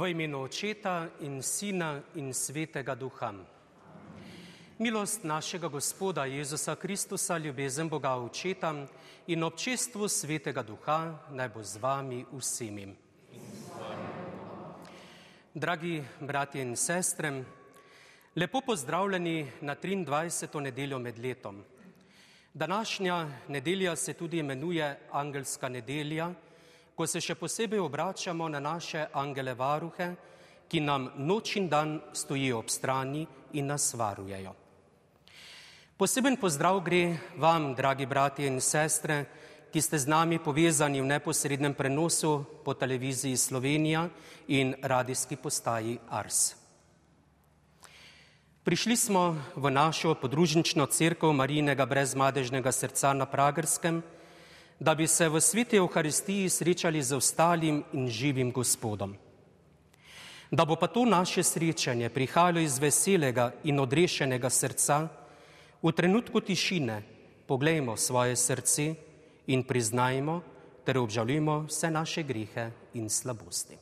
V imenu Očeta in Sina in Svetega Duha. Milost našega Gospoda Jezusa Kristusa, ljubezen Boga Očeta in občestvu Svetega Duha naj bo z vami vsemi. Dragi bratje in sestre, lepo pozdravljeni na 23. nedeljo med letom. Današnja nedelja se tudi imenuje Angelska nedelja, ko se še posebej obračamo na naše angele varuhe, ki nam noč in dan stojijo ob strani in nas varujejo. Poseben pozdrav gre vam, dragi bratje in sestre, ki ste z nami povezani v neposrednem prenosu po televiziji Slovenija in radijski postaji Ars. Prišli smo v našo podružnično crkvo Marijinega brezmadežnega srca na Pragerskem, da bi se v sveti Euharistiji srečali z ostalim in živim Gospodom. Da bo pa to naše srečanje prihajalo iz veselega in odrešenega srca, v trenutku tišine poglejmo svoje srce in priznajmo ter obžalujmo vse naše grehe in slabosti.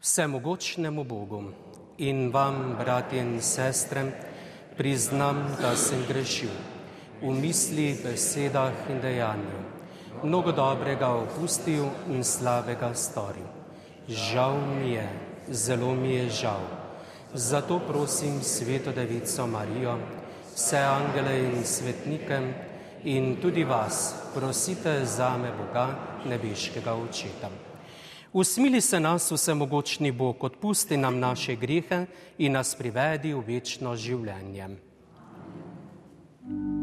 Vsemogočnemu Bogu in vam, bratje in sestre, priznam, da sem grešil v misli, besedah in dejanju. Mnogo dobrega opustil in slabega storil. Žal mi je, zelo mi je žal. Zato prosim Sveto Devico Marijo, vse angele in svetnike in tudi vas, prosite za me Boga, nebeškega očeta. Usmili se nas vsemogočni Bog, odpusti nam naše grehe in nas privedi v večno življenje. Slava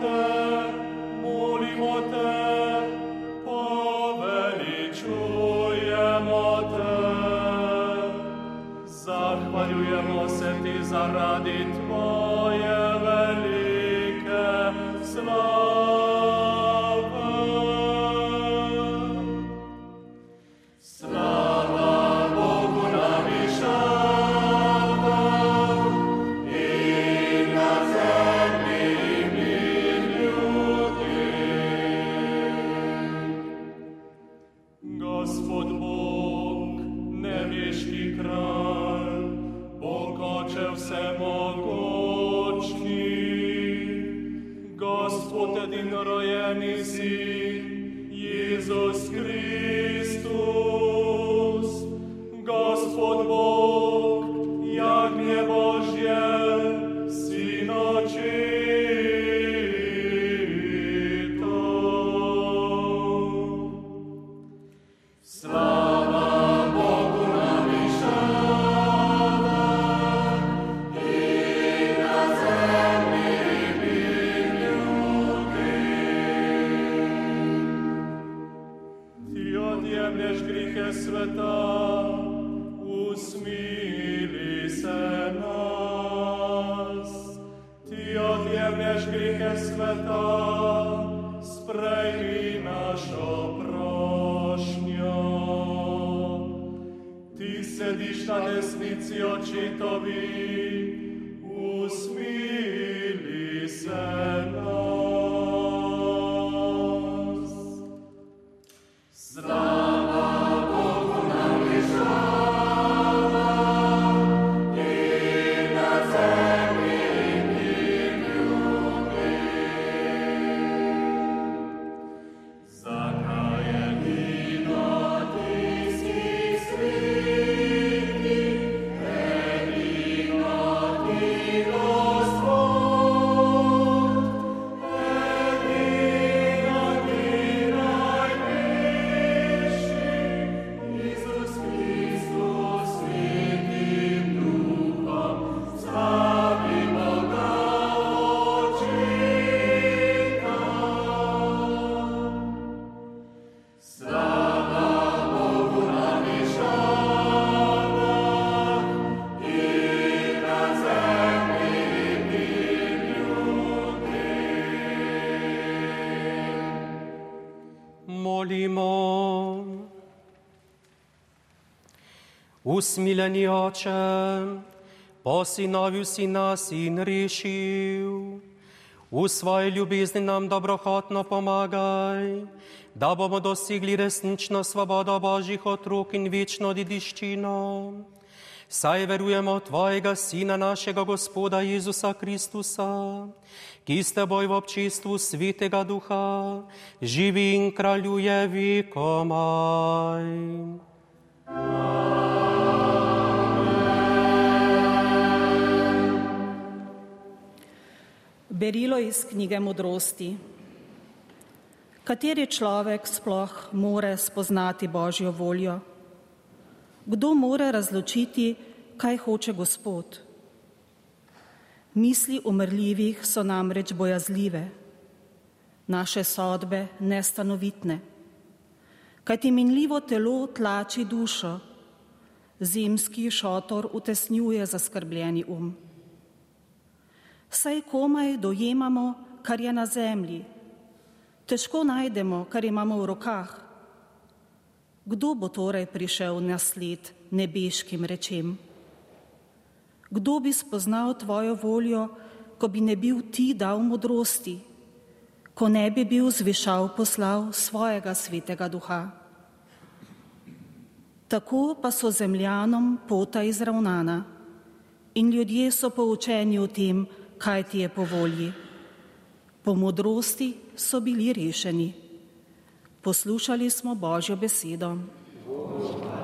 slavimo Usmiljeni oče, posinovil si nas in rešil. V svoji ljubezni nam dobrohotno pomagaj, da bomo dosegli resnično svobodo Božjih otrok in večno dediščino. Saj verujemo Tvojega Sina, našega Gospoda Jezusa Kristusa, ki s Teboj v občestvu Svetega Duha živi in kraljuje vekomaj. Berilo iz knjige modrosti. Kateri človek sploh more spoznati Božjo voljo? Kdo more razločiti, kaj hoče Gospod? Misli umrljivih so namreč bojazljive, naše sodbe nestanovitne. Kajti minljivo telo tlači dušo, zimski šotor utesnjuje zaskrbljeni um. Saj komaj dojemamo, kar je na zemlji, težko najdemo, kar imamo v rokah. Kdo bo torej prišel na sled nebeškim rečem? Kdo bi spoznal tvojo voljo, ko bi ne bil ti dal modrosti, ko ne bi bil zvišal poslal svojega svetega duha? Tako pa so zemljanom pota izravnana in ljudje so poučeni o tem, kaj ti je po volji. Po modrosti so bili rešeni. Poslušali smo Božjo besedo. Pojďte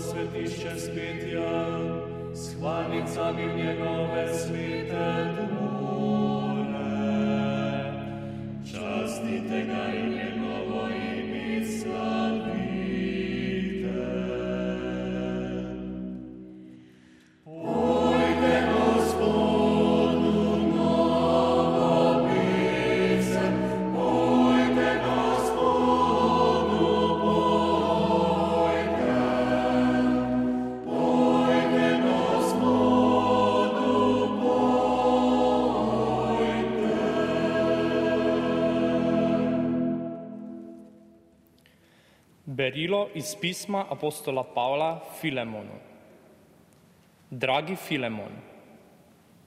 svetišče spetja, s hvalnicami v njegove svete domove. Častite ga in njegove. Berilo iz pisma apostola Pavla Filemonu. Dragi Filemon,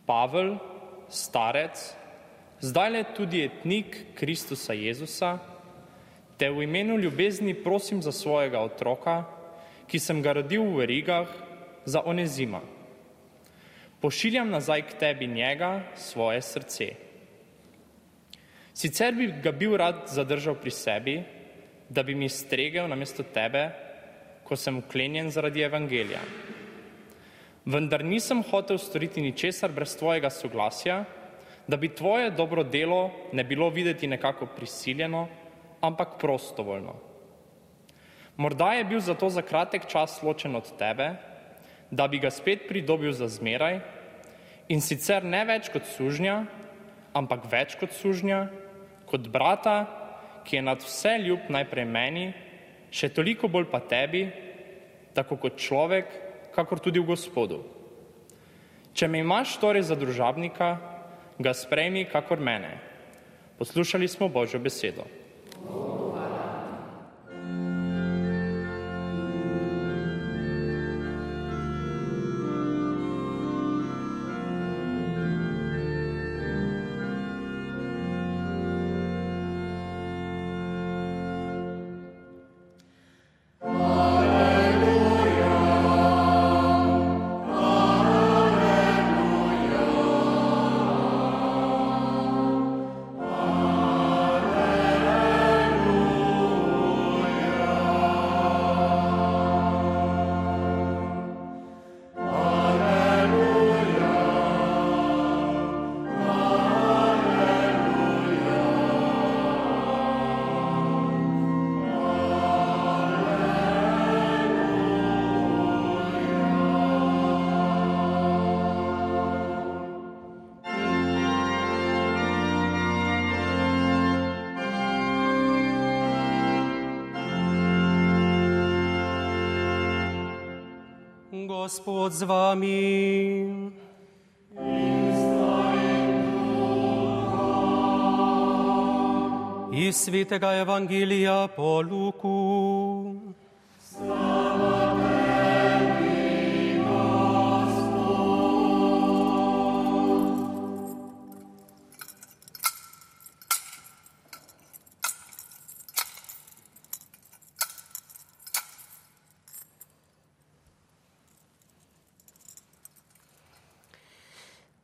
Pavel, starec, zdaj le tudi etnik Kristusa Jezusa, te v imenu ljubezni prosim za svojega otroka, ki sem ga rodil v verigah, za onezima. Pošiljam nazaj k tebi njega svoje srce. Sicer bi ga bil rad zadržal pri sebi, da bi mi stregel namesto tebe, ko sem uklenjen zaradi evangelija. Vendar nisem hotel storiti ničesar brez tvojega soglasja, da bi tvoje dobro delo ne bilo videti nekako prisiljeno, ampak prostovoljno. Morda je bil zato za kratek čas ločen od tebe, da bi ga spet pridobil za zmeraj in sicer ne več kot sužnja, ampak več kot sužnja, kot brata, ki je nad vse ljub najprej meni, še toliko bolj pa tebi, tako kot človek, kakor tudi v gospodu. Če me imaš torej za družabnika, ga sprejmi kakor mene. Poslušali smo Božjo besedo. Gospod z vami. Iz svetega evangelija po Luku.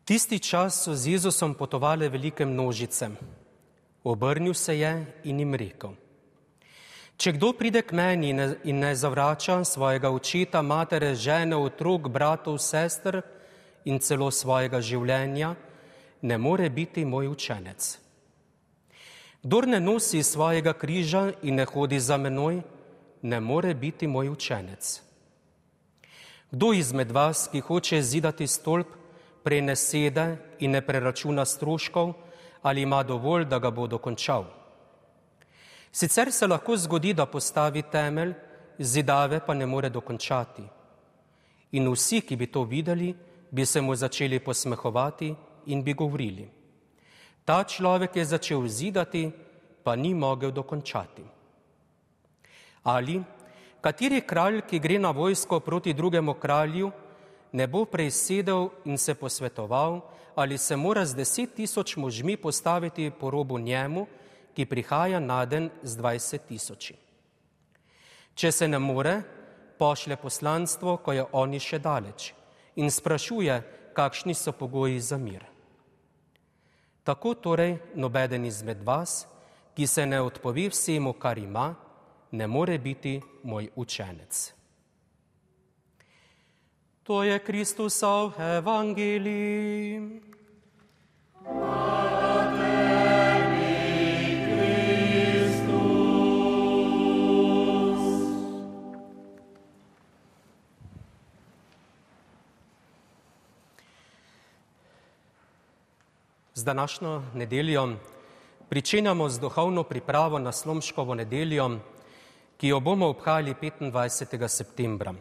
Tisti čas so z Jezusom potovali velike množice. Obrnil se je in jim rekel: Če kdo pride k meni in ne zavrača svojega očeta, matere, žene, otrok, bratov, sester in celo svojega življenja, ne more biti moj učenec. Kdor ne nosi svojega križa in ne hodi za menoj, ne more biti moj učenec. Kdo izmed vas, ki hoče zidati stolp, prej ne sede in ne preračuna stroškov, ali ima dovolj, da ga bo dokončal. Sicer se lahko zgodi, da postavi temelj, zidave pa ne more dokončati. In vsi, ki bi to videli, bi se mu začeli posmehovati in bi govorili: Ta človek je začel zidati, pa ni mogel dokončati. Ali kateri kralj, ki gre na vojsko proti drugemu kralju, ne bo prej sedel in se posvetoval, ali se mora z deset tisoč možmi postaviti po robu njemu, ki prihaja na den z dvajset tisoči. Če se ne more, pošlje poslanstvo, ko je oni še daleč in sprašuje, kakšni so pogoji za mir. Tako torej nobeden izmed vas, ki se ne odpovi vsemu, kar ima, ne more biti moj učenec. To je Kristusov evangelij. Z današnjo nedeljo pričenjamo z duhovno pripravo na Slomškovo nedeljo, ki jo bomo obhajali 25. septembra.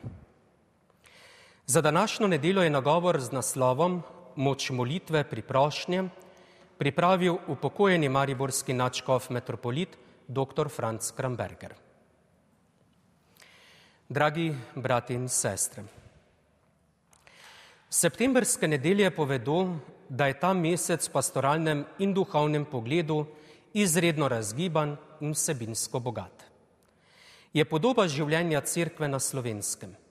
Za današnjo nedeljo je nagovor z naslovom Moč molitve pri prošnje pripravil upokojeni mariborski načkov metropolit dr. Franz Kramberger. Dragi brati in sestre, septembrske nedelje povedo, da je ta mesec v pastoralnem in duhovnem pogledu izredno razgiban in vsebinsko bogat. Je podoba življenja cerkve na slovenskem.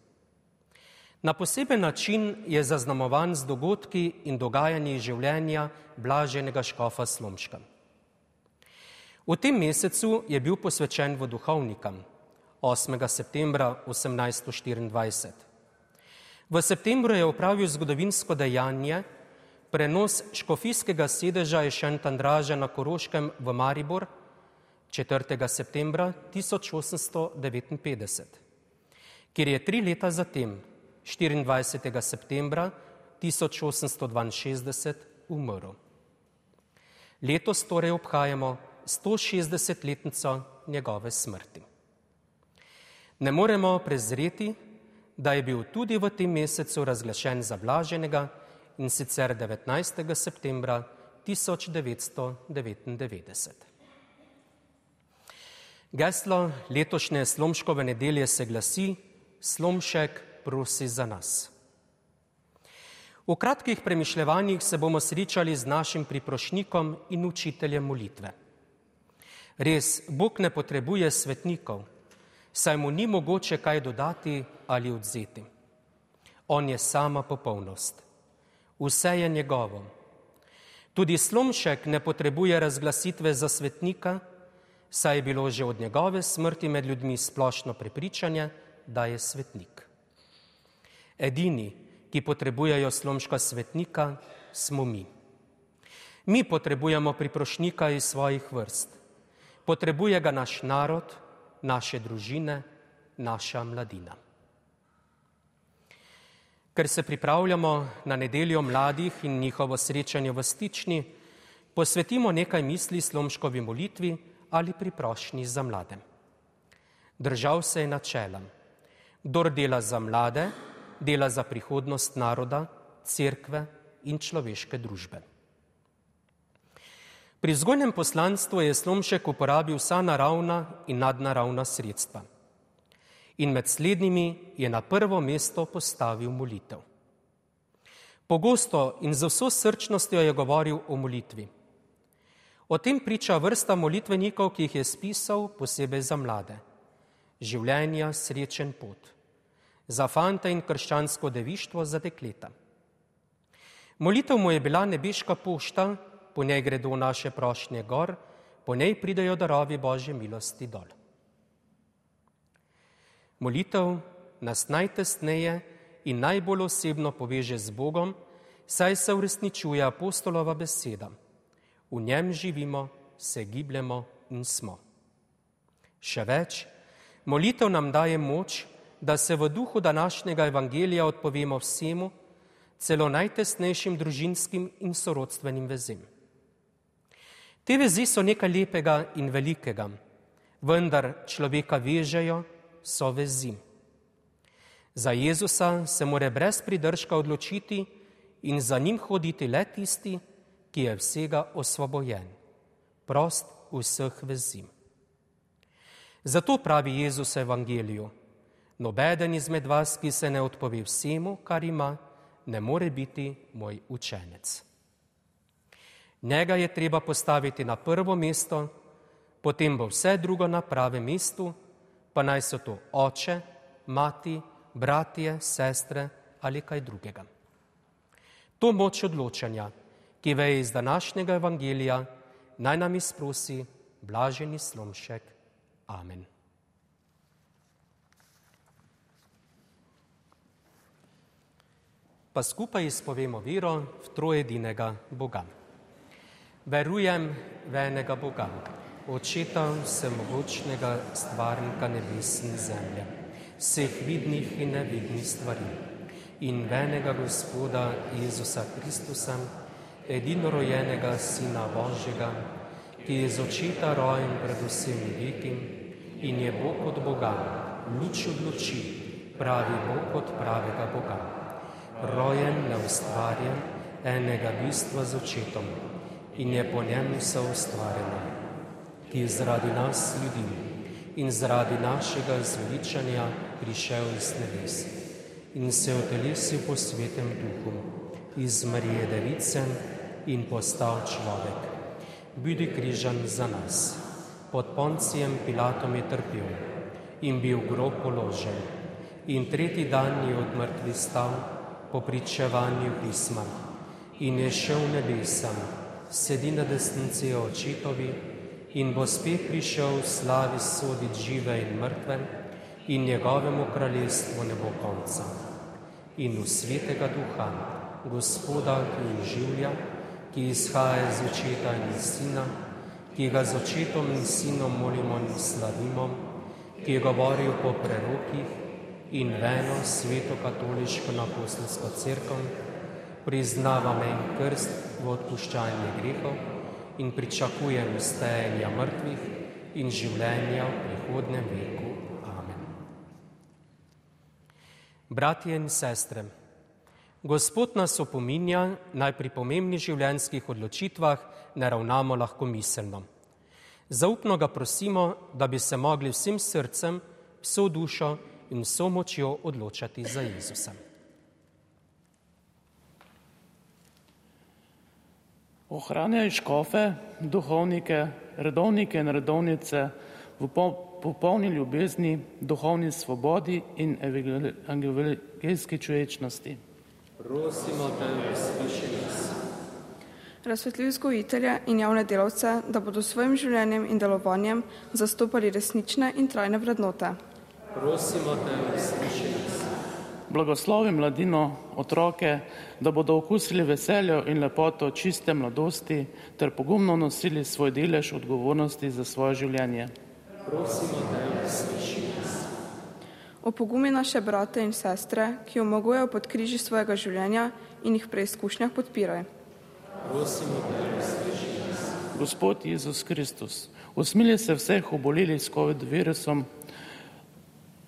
Na poseben način je zaznamovan z dogodki in dogajanji življenja blaženega škofa Slomška. V tem mesecu je bil posvečen v duhovnikam 8. septembra 1824. V septembru je opravil zgodovinsko dejanje, prenos škofijskega sedeža Ešentandraža na Koroškem v Maribor 4. septembra 1859, kjer je tri leta zatem 24. septembra 1862 umrl. Letos torej obhajamo 160-letnico njegove smrti. Ne moremo prezreti, da je bil tudi v tem mesecu razglašen za blaženega in sicer 19. septembra 1999. Geslo letošnje Slomškove nedelje se glasi Slomšek prosi za nas. V kratkih premišljevanjih se bomo srečali z našim priprošnikom in učiteljem molitve. Res, Bog ne potrebuje svetnikov, saj mu ni mogoče kaj dodati ali odzeti. On je sama popolnost. Vse je njegovo. Tudi slomšek ne potrebuje razglasitve za svetnika, saj je bilo že od njegove smrti med ljudmi splošno prepričanje, da je svetnik. Edini, ki potrebujejo slomška svetnika, smo mi. Mi potrebujemo priprošnika iz svojih vrst. Potrebuje ga naš narod, naše družine, naša mladina. Ker se pripravljamo na nedeljo mladih in njihovo srečanje v stični, posvetimo nekaj misli slomškovi molitvi ali priprošnji za mlade. Držal se je načelom. Dor dela za mlade, dela za prihodnost naroda, cerkve in človeške družbe. Pri vzgojnem poslanstvu je Slomšek uporabil vsa naravna in nadnaravna sredstva. In med slednjimi je na prvo mesto postavil molitev. Pogosto in z vso srčnostjo je govoril o molitvi. O tem priča vrsta molitvenikov, ki jih je spisal posebej za mlade. Življenja srečen pot za fanta in krščansko devištvo za dekleta. Molitev mu je bila nebeška pošta, po njej gredo naše prošnje gor, po njej pridajo darovi Božje milosti dol. Molitev nas najtesneje in najbolj osebno poveže z Bogom, saj se uresničuje apostolova beseda. V njem živimo, se gibljemo in smo. Še več, molitev nam daje moč, da se v duhu današnjega evangelija odpovemo vsemu, celo najtesnejšim družinskim in sorodstvenim vezem. Te vezi so nekaj lepega in velikega, vendar človeka vežejo, so vezi. Za Jezusa se more brez pridržka odločiti in za njim hoditi le tisti, ki je vsega osvobojen, prost vseh vezi. Zato pravi Jezus v evangeliju, Nobeden izmed vas, ki se ne odpove vsemu, kar ima, ne more biti moj učenec. Njega je treba postaviti na prvo mesto, potem bo vse drugo na pravem mestu, pa naj so to oče, mati, bratje, sestre ali kaj drugega. To moč odločanja, ki veje iz današnjega evangelija, naj nam izprosi blaženi slomšek. Amen. Pa skupaj izpovemo vero v trojedinega Boga. Verujem v enega Boga, očeta vsemogočnega stvarnika nebes in zemlje, vseh vidnih in nevidnih stvari in v enega Gospoda Jezusa Kristusa, edinorojenega Sina Božjega, ki je z očeta rojen pred vsemi veki in je Bog od Boga, luč od luči, pravi Bog od pravega Boga rojen, neustvarjen, enega bistva z očetom in je po njem vse ustvarjeno, ki je zaradi nas ljudi in zaradi našega zveličanja prišel iz nebes in se otelesil po svetem duhu iz Marije Device in postal človek. Budi križan za nas. Pod poncijem Pilatom je trpel in bil grob položen. In tretji dan je od mrtvi stal po pričevanju pisma in je šel v nebesam, sedi na desnici očetovi in bo spet prišel v slavi soditi žive in mrtve in njegovemu kraljestvu ne bo konca. In v svetega duha, gospoda, ki je življa, ki izhaja iz očeta in sina, ki ga z očetom in sinom molimo in slavimo, ki je govoril po prerokih in veno sveto katoliško naposlsko crkvo, priznavam en krst v odpuščanje grehov in pričakujem ustajanja mrtvih in življenja v prihodnem veku. Amen. Bratje in sestre, Gospod nas opominja, naj pri pomembnih življenjskih odločitvah ne ravnamo lahko miselno. Zaupno ga prosimo, da bi se mogli vsem srcem, vso dušo in vso močjo odločati za Jezusa. Ohranjaj škofe, duhovnike, redovnike in redovnice v popolni ljubezni, duhovni svobodi in evangeljski človečnosti. Prosimo te, usliši nas. Razsvetljiv vzgojitelje in javne delavce, da bodo s svojim življenjem in delovanjem zastopali resnične in trajne vrednote. Prosimo te, usliši nas. Blagoslovi mladino, otroke, da bodo okusili veselje in lepoto čiste mladosti ter pogumno nosili svoj delež odgovornosti za svoje življenje. Prosimo te, usliši nas. Opogumi naše brate in sestre, ki omogojajo pod križi svojega življenja in jih preizkušnjah podpiraj. Prosimo te, usliši nas. Gospod Jezus Kristus, usmili se vseh obolelih s COVID-virusom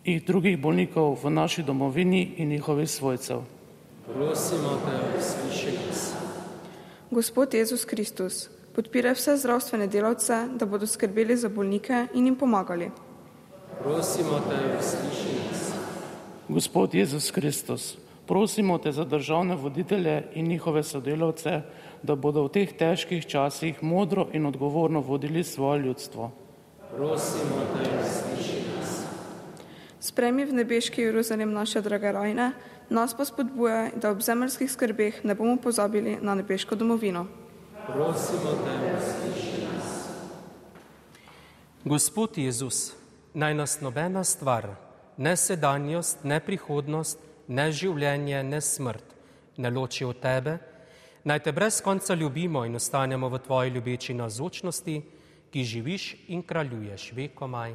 in drugih bolnikov v naši domovini in njihovih svojcev. Prosimo te, usliši nas. Gospod Jezus Kristus, podpiraj vse zdravstvene delavce, da bodo skrbeli za bolnike in jim pomagali. Prosimo te, usliši nas. Gospod Jezus Kristus, prosimo te za državne voditelje in njihove sodelavce, da bodo v teh težkih časih modro in odgovorno vodili svoje ljudstvo. Prosimo te, usliši nas. Spremi v nebeški Jeruzalem naše drage rajne, nas pa spodbujaj, da ob zemeljskih skrbeh ne bomo pozabili na nebeško domovino. Prosimo te, usliši nas. Gospod Jezus, naj nas nobena stvar, ne sedanjost, ne prihodnost, ne življenje, ne smrt, ne loči od tebe, naj te brez konca ljubimo in ostanemo v tvoji ljubeči nazočnosti, ki živiš in kraljuješ vekomaj.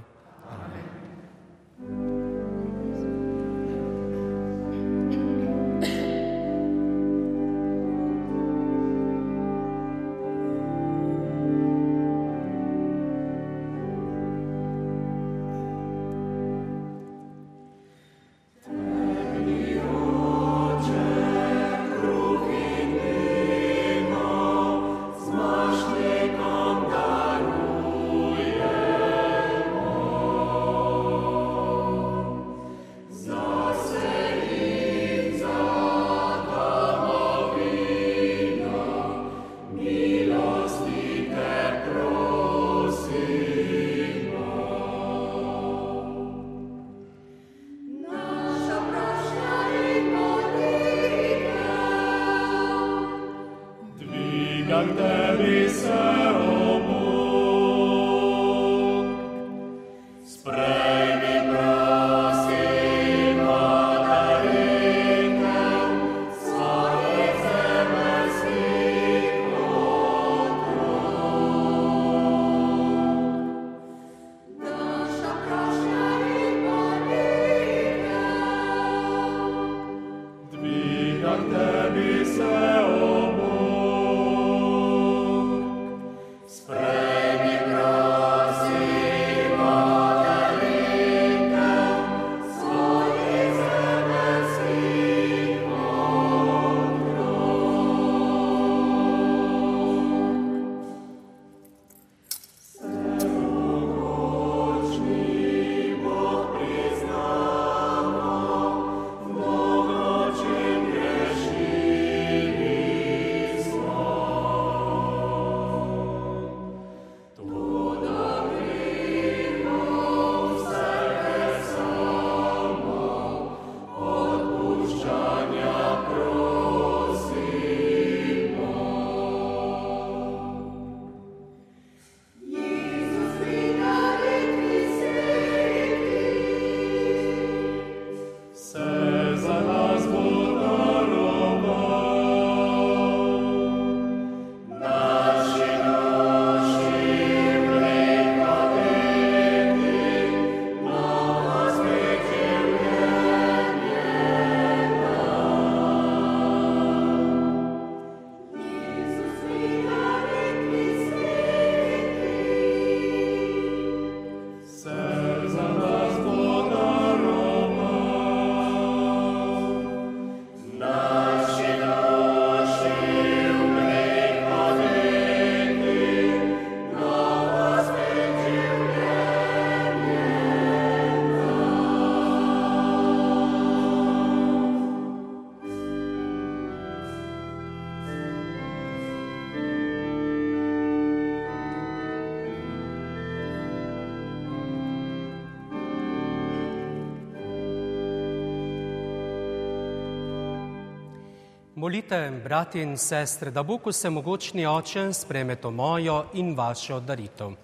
Molite, bratje in sestre, da Bog vsemogočni oče spreme to mojo in vašo daritev.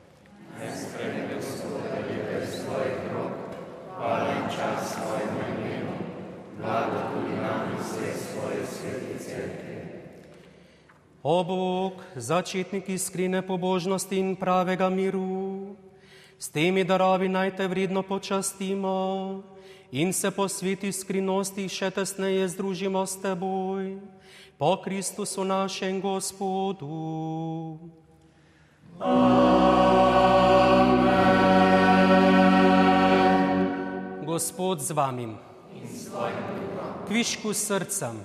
O Bog, začetnik iskrene pobožnosti in pravega miru, s temi darovi naj te vredno počastimo in se po sveti skrivnosti še tesneje združimo s teboj, po Kristusu našem Gospodu. Amen. Gospod z vami. Kvišku srcem.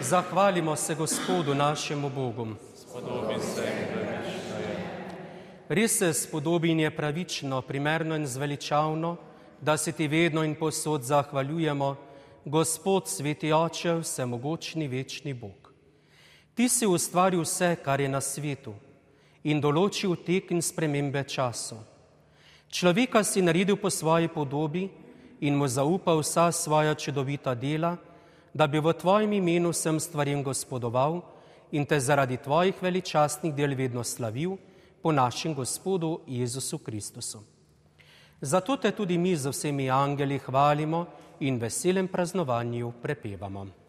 Zahvalimo se Gospodu našemu Bogu. Res se spodobi in je pravično, primerno in zveličavno, da se ti vedno in posod zahvaljujemo, Gospod, sveti oče, vsemogočni večni Bog. Ti si ustvaril vse, kar je na svetu in določil tek in spremembe časov. Človeka si naredil po svoji podobi in mu zaupal vsa svoja čudovita dela, da bi v tvojem imenu vsem stvarem gospodoval in te zaradi tvojih veličastnih del vedno slavil po našem Gospodu Jezusu Kristusu. Zato te tudi mi z vsemi angeli hvalimo in veselem praznovanju prepevamo.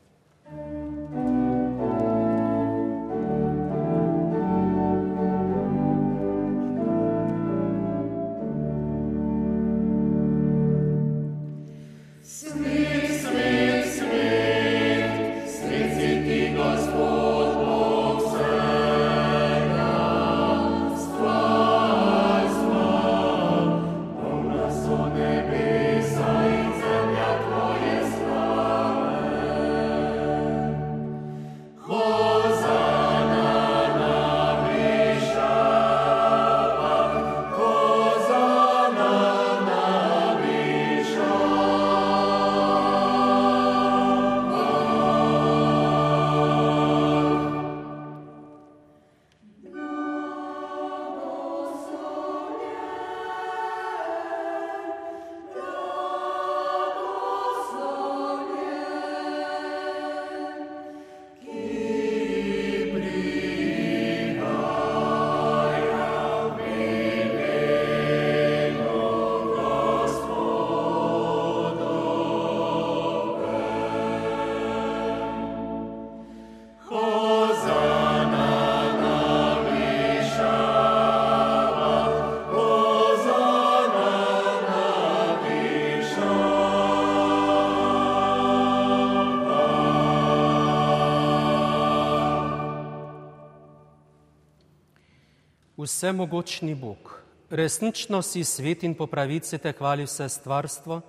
Vsemogočni Bog, resnično si svet in po pravici te hvali vse stvarstvo,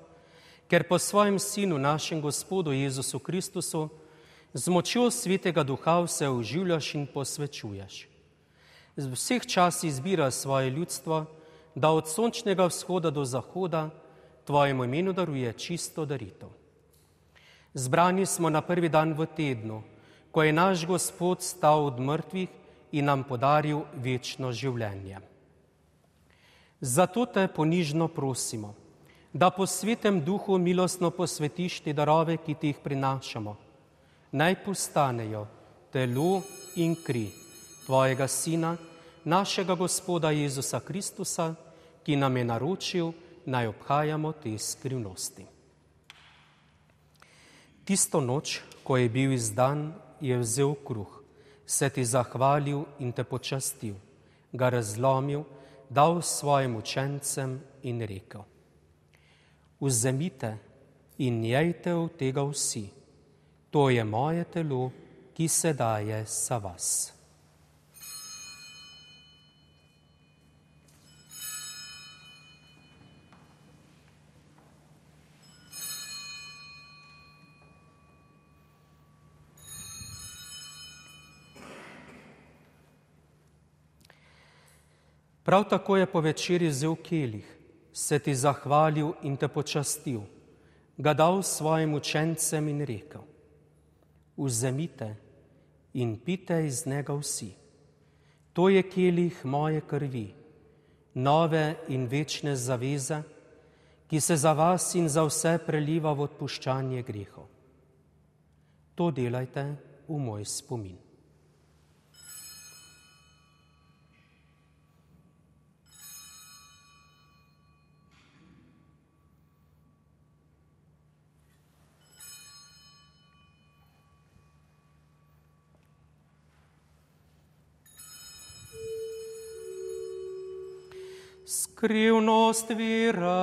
ker po svojem sinu, našem Gospodu Jezusu Kristusu, z močjo svetega duha vse oživljaš in posvečuješ. Z vseh čas izbira svoje ljudstvo, da od sončnega vzhoda do zahoda tvojemu imenu daruje čisto daritev. Zbrani smo na prvi dan v tednu, ko je naš Gospod stal od mrtvih in nam podaril večno življenje. Zato te ponižno prosimo, da po svetem duhu milostno posvetiš te darove, ki ti jih prinašamo. Naj postanejo telo in kri tvojega sina, našega gospoda Jezusa Kristusa, ki nam je naročil, naj obhajamo te skrivnosti. Tisto noč, ko je bil izdan, je vzel kruh se ti zahvalil in te počastil, ga razlomil, dal svojim učencem in rekel: Vzemite in jejte v tega vsi, to je moje telo, ki se daje za vas. Prav tako je po večerji vzel kelih, se ti zahvalil in te počastil, ga dal svojim učencem in rekel: Vzemite in pite iz njega vsi. To je kelih moje krvi, nove in večne zaveze, ki se za vas in za vse preliva v odpuščanje grehov. To delajte v moj spomin. Skrivnost vira.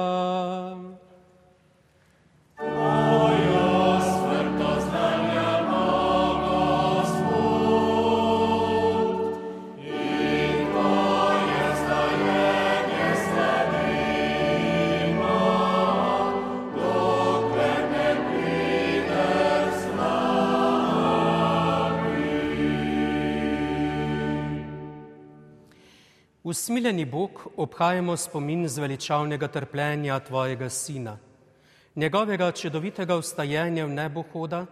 Usmiljeni Bog, obhajamo spomin zveličavnega trpljenja Tvojega Sina, njegovega čudovitega vstajenja v nebo hoda,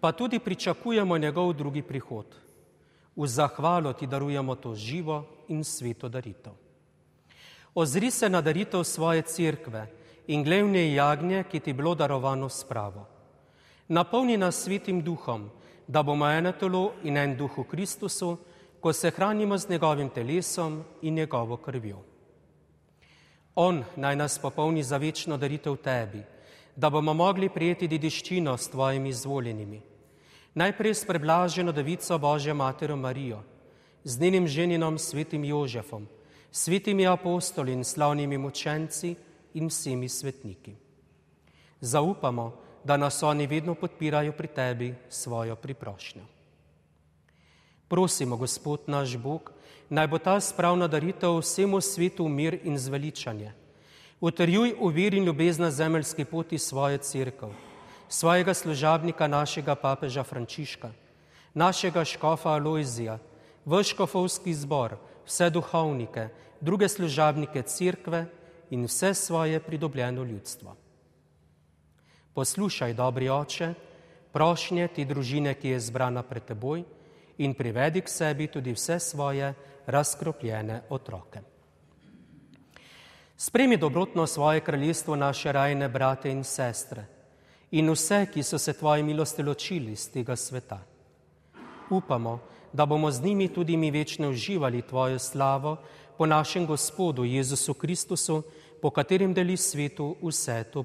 pa tudi pričakujemo njegov drugi prihod. V zahvalo Ti darujemo to živo in sveto daritev. Ozri se na daritev svoje cerkve in glevne jagnje, ki Ti bilo darovano spravo. Napolni nas svetim duhom, da bomo eno telo in en duh v Kristusu, ko se hranimo z njegovim telesom in njegovo krvjo. On naj nas popolni za večno daritev tebi, da bomo mogli prijeti dediščino s tvojimi izvoljenimi. Najprej s preblaženo devico Božjo Matero Marijo, z njenim ženinom svetim Jožefom, svetimi apostoli in slavnimi mučenci in vsemi svetniki. Zaupamo, da nas oni vedno podpirajo pri tebi svojo priprošnjo. Prosimo, Gospod naš Bog, naj bo ta spravna daritev vsemu svetu mir in zveličanje. Utrjuj v veri in ljubezna zemeljski poti svoje crkv, svojega služabnika, našega papeža Frančiška, našega škofa Alojzija, vrškofovski zbor, vse duhovnike, druge služabnike crkve in vse svoje pridobljeno ljudstvo. Poslušaj, dobri oče, prošnje ti družine, ki je zbrana pred teboj, in privedi k sebi tudi vse svoje razkropljene otroke. Spremi dobrotno svoje kraljestvo naše rajne brate in sestre in vse, ki so se tvoji milosti ločili z tega sveta. Upamo, da bomo z njimi tudi mi večno uživali tvojo slavo po našem Gospodu Jezusu Kristusu, po katerem deli svetu vse to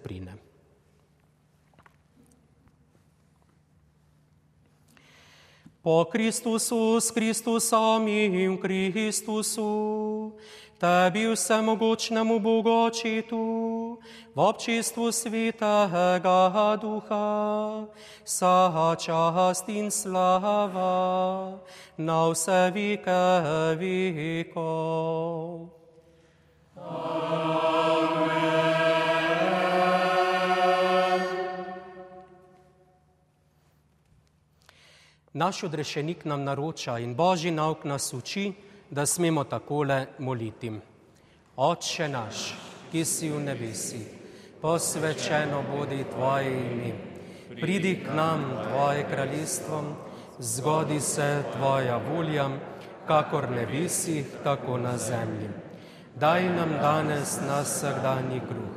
Po Kristusu, s Kristusom in v Kristusu, tebi vsemogočnemu Bogu očitu, v občestvu svetega duha, vsa čast in slava na vse vike vikov. Naš odrešenik nam naroča in Božji nauk nas uči, da smemo takole moliti. Oče naš, ki si v nebesi, posvečeno bodi Tvoje ime, pridi k nam Tvoje kraljestvo, zgodi se Tvoja volja, kakor nebesi, tako na zemlji. Daj nam danes nas vsakdanji kruh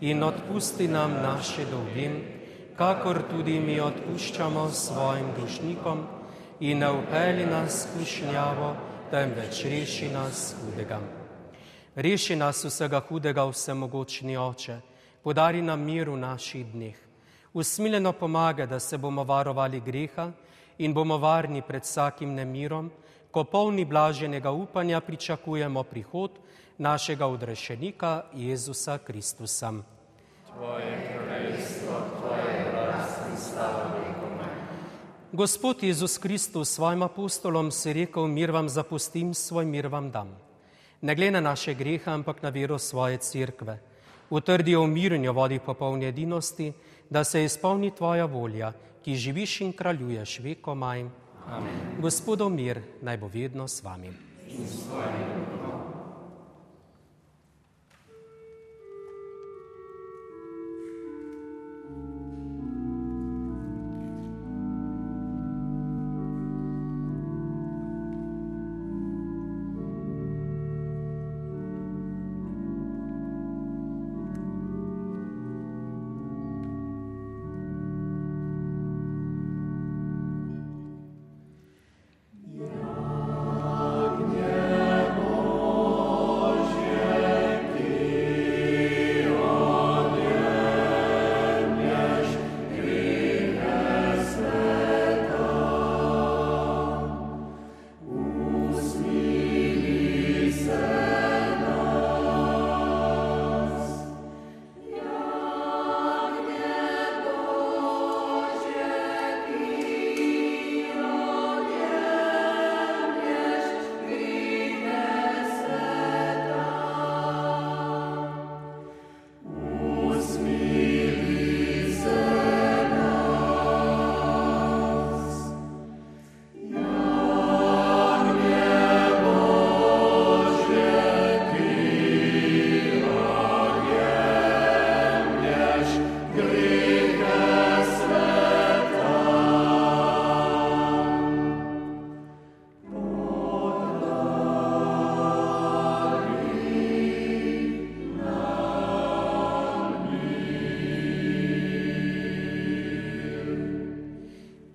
in odpusti nam naše dolgim, kakor tudi mi odpuščamo svojim dušnikom in ne upeli nas kušnjavo, temveč reši nas hudega. Reši nas vsega hudega, vsemogočni oče, podari nam mir v naših dneh. Usmiljeno pomaga, da se bomo varovali greha in bomo varni pred vsakim nemirom, ko polni blaženega upanja pričakujemo prihod našega odrešenika Jezusa Kristusa. Tvoje kraljestvo, tvoje Gospod Jezus Kristus svojim apostolom si rekel, mir vam zapustim, svoj mir vam dam. Ne glede na naše grehe, ampak na vero svoje cerkve. Utrdi o mirenju vodi popolne edinosti, da se izpolni tvoja volja, ki živiš in kraljuješ veko maj. Gospodov mir naj bo vedno s vami. In s tvojim.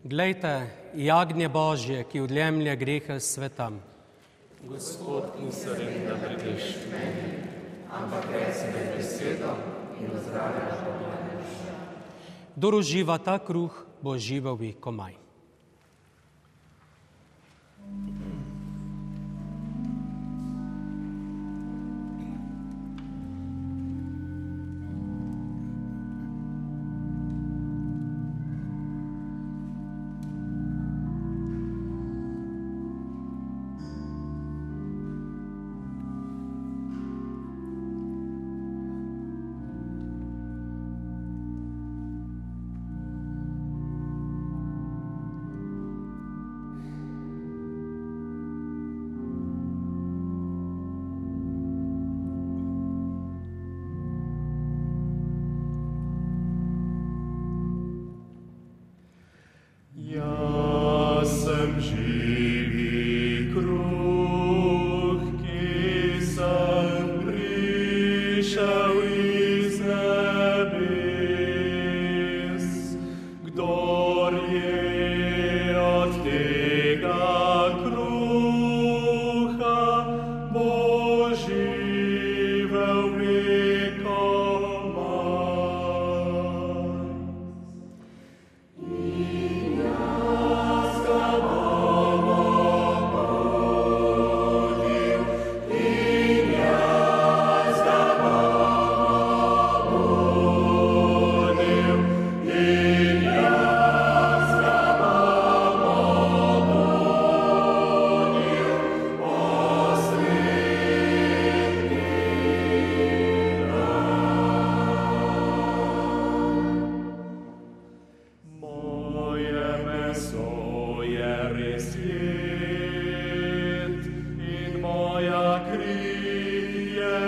Glejte, jagnje Božje, ki odjemlje grehe sveta. Gospod, nisem reden, da prideš k meni, ampak reci mi besedo in zdravljaš Kdor uživa ta kruh, bo živel vekomaj. Jaz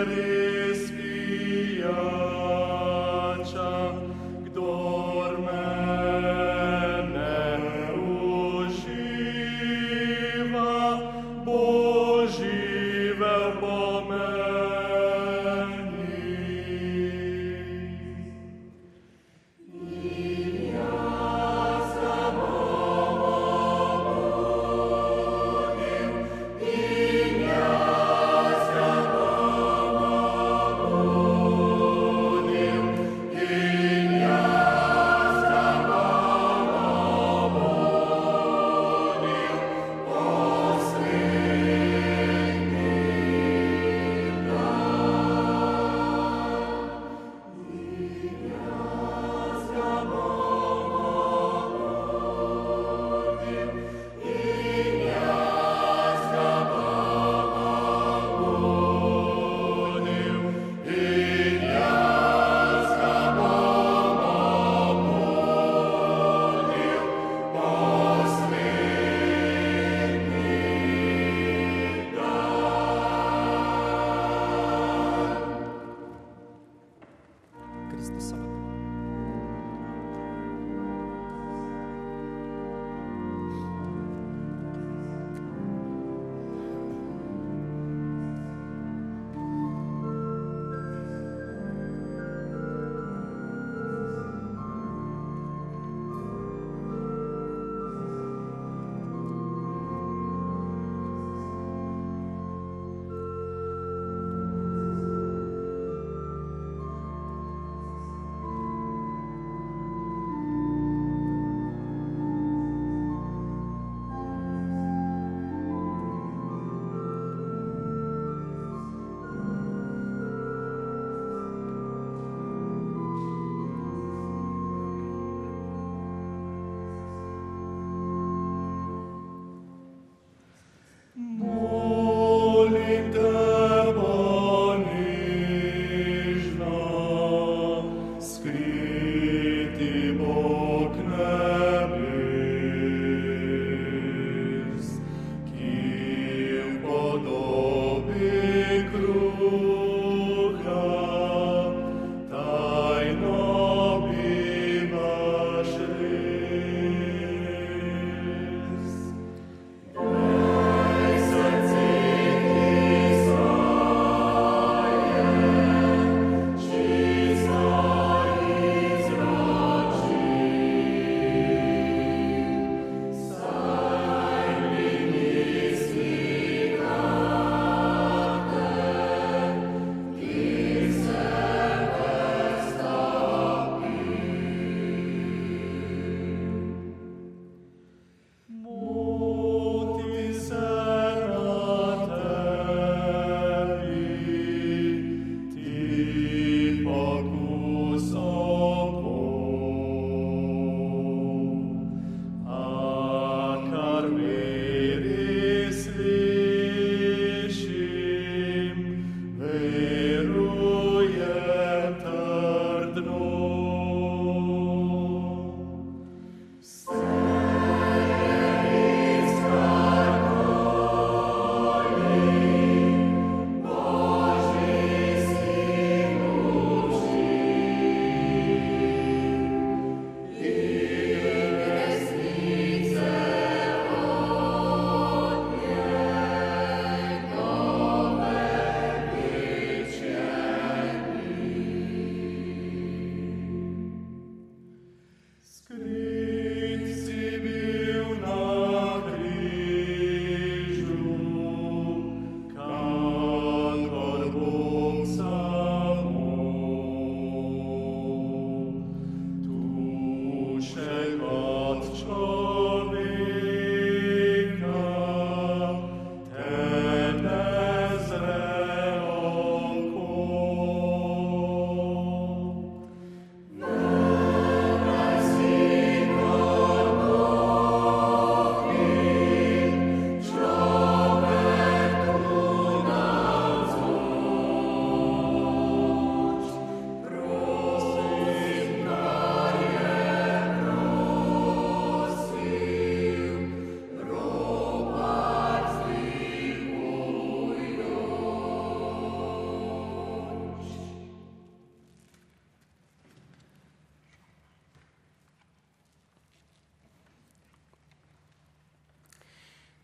je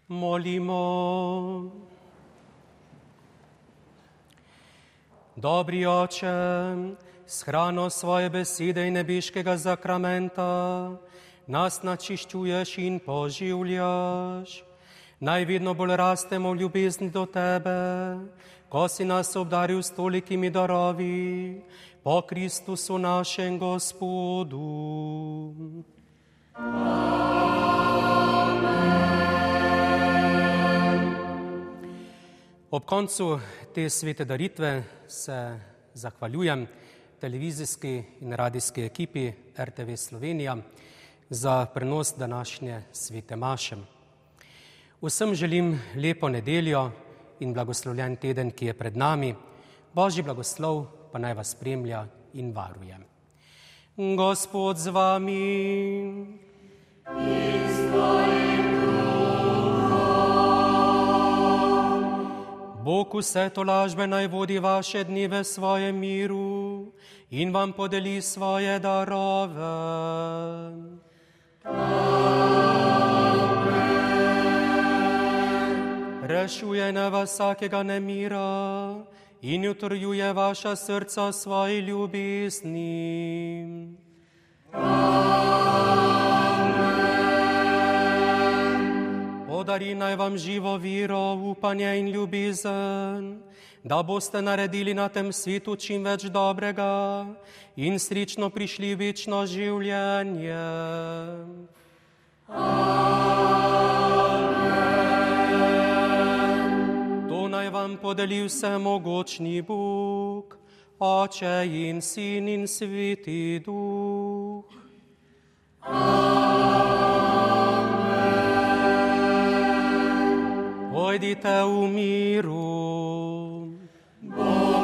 Molimo. Dobri oče, s hrano svoje besede in nebeškega zakramenta nas načiščuješ in poživljaš. Naj vedno bolj rastemo v ljubezni do tebe, ko si nas obdaril s tolikimi darovi, po Kristusu našem Gospodu. Ob koncu te svete daritve se zahvaljujem televizijski in radijski ekipi RTV Slovenija za prenos današnje svete Maše. Vsem želim lepo nedeljo in blagoslovljen teden, ki je pred nami. Božji blagoslov pa naj vas spremlja in varuje. Gospod z vami. Bog vse to lažbe naj vodi vaše dneve svoje miru in vam podeli svoje darove. Rešuje na vas vsakega nemira in utrjuje vaša srca svoji ljubezni. Podari naj vam živo viro, upanje in ljubezen, da boste naredili na tem svetu čim več dobrega in srečno prišli večno življenje. To naj vam podeli vsemogočni Bog, Oče in Sin in Sveti Duh. Pojdite v miru. Iz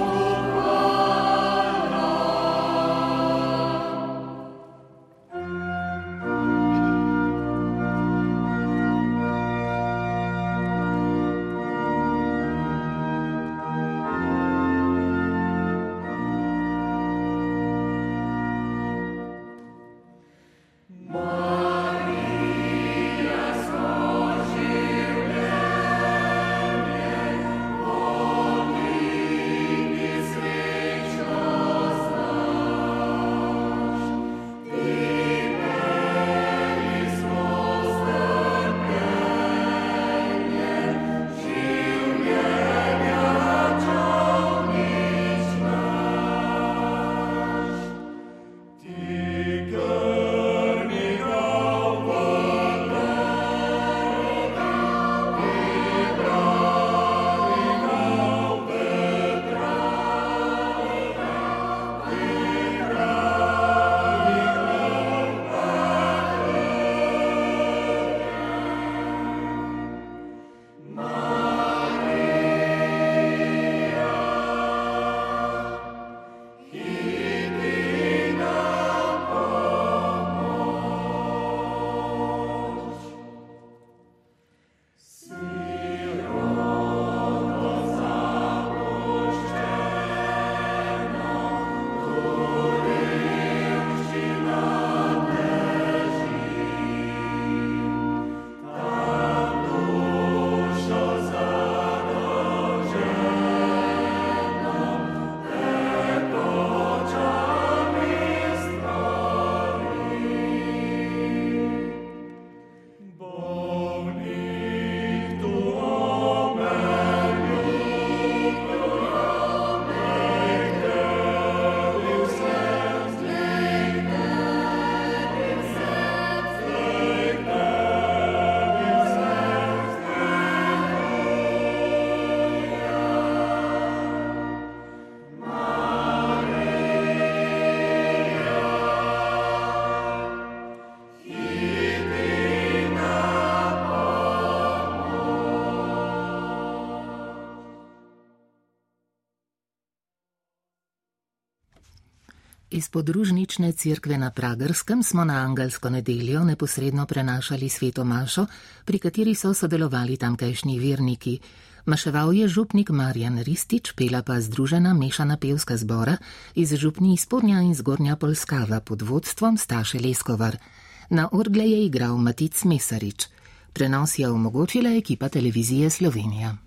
podružnične cerkve na Pragerskem smo na angelsko nedeljo neposredno prenašali sveto mašo, pri kateri so sodelovali tamkajšnji verniki. Maševal je župnik Marjan Ristič, pela pa združena mešana pevska zbora iz župni Spodnja in Zgornja Polskava pod vodstvom Staše Leskovar. Na orgle je igral Matic Mesarič. Prenos je omogočila ekipa televizije Slovenija.